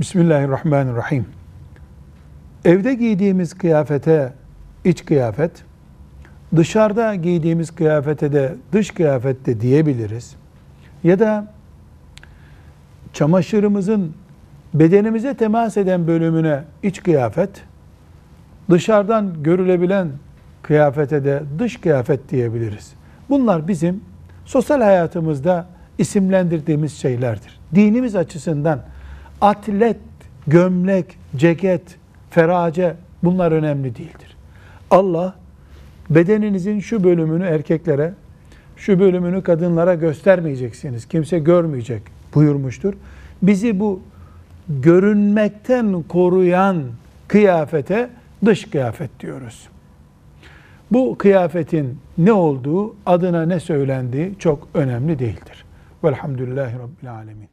Bismillahirrahmanirrahim. Evde giydiğimiz kıyafete iç kıyafet, dışarıda giydiğimiz kıyafete de dış kıyafet de diyebiliriz. Ya da çamaşırımızın bedenimize temas eden bölümüne iç kıyafet, dışarıdan görülebilen kıyafete de dış kıyafet diyebiliriz. Bunlar bizim sosyal hayatımızda isimlendirdiğimiz şeylerdir. Dinimiz açısından atlet, gömlek, ceket, ferace bunlar önemli değildir. Allah bedeninizin şu bölümünü erkeklere, şu bölümünü kadınlara göstermeyeceksiniz. Kimse görmeyecek buyurmuştur. Bizi bu görünmekten koruyan kıyafete dış kıyafet diyoruz. Bu kıyafetin ne olduğu, adına ne söylendiği çok önemli değildir. Velhamdülillahi Rabbil Alemin.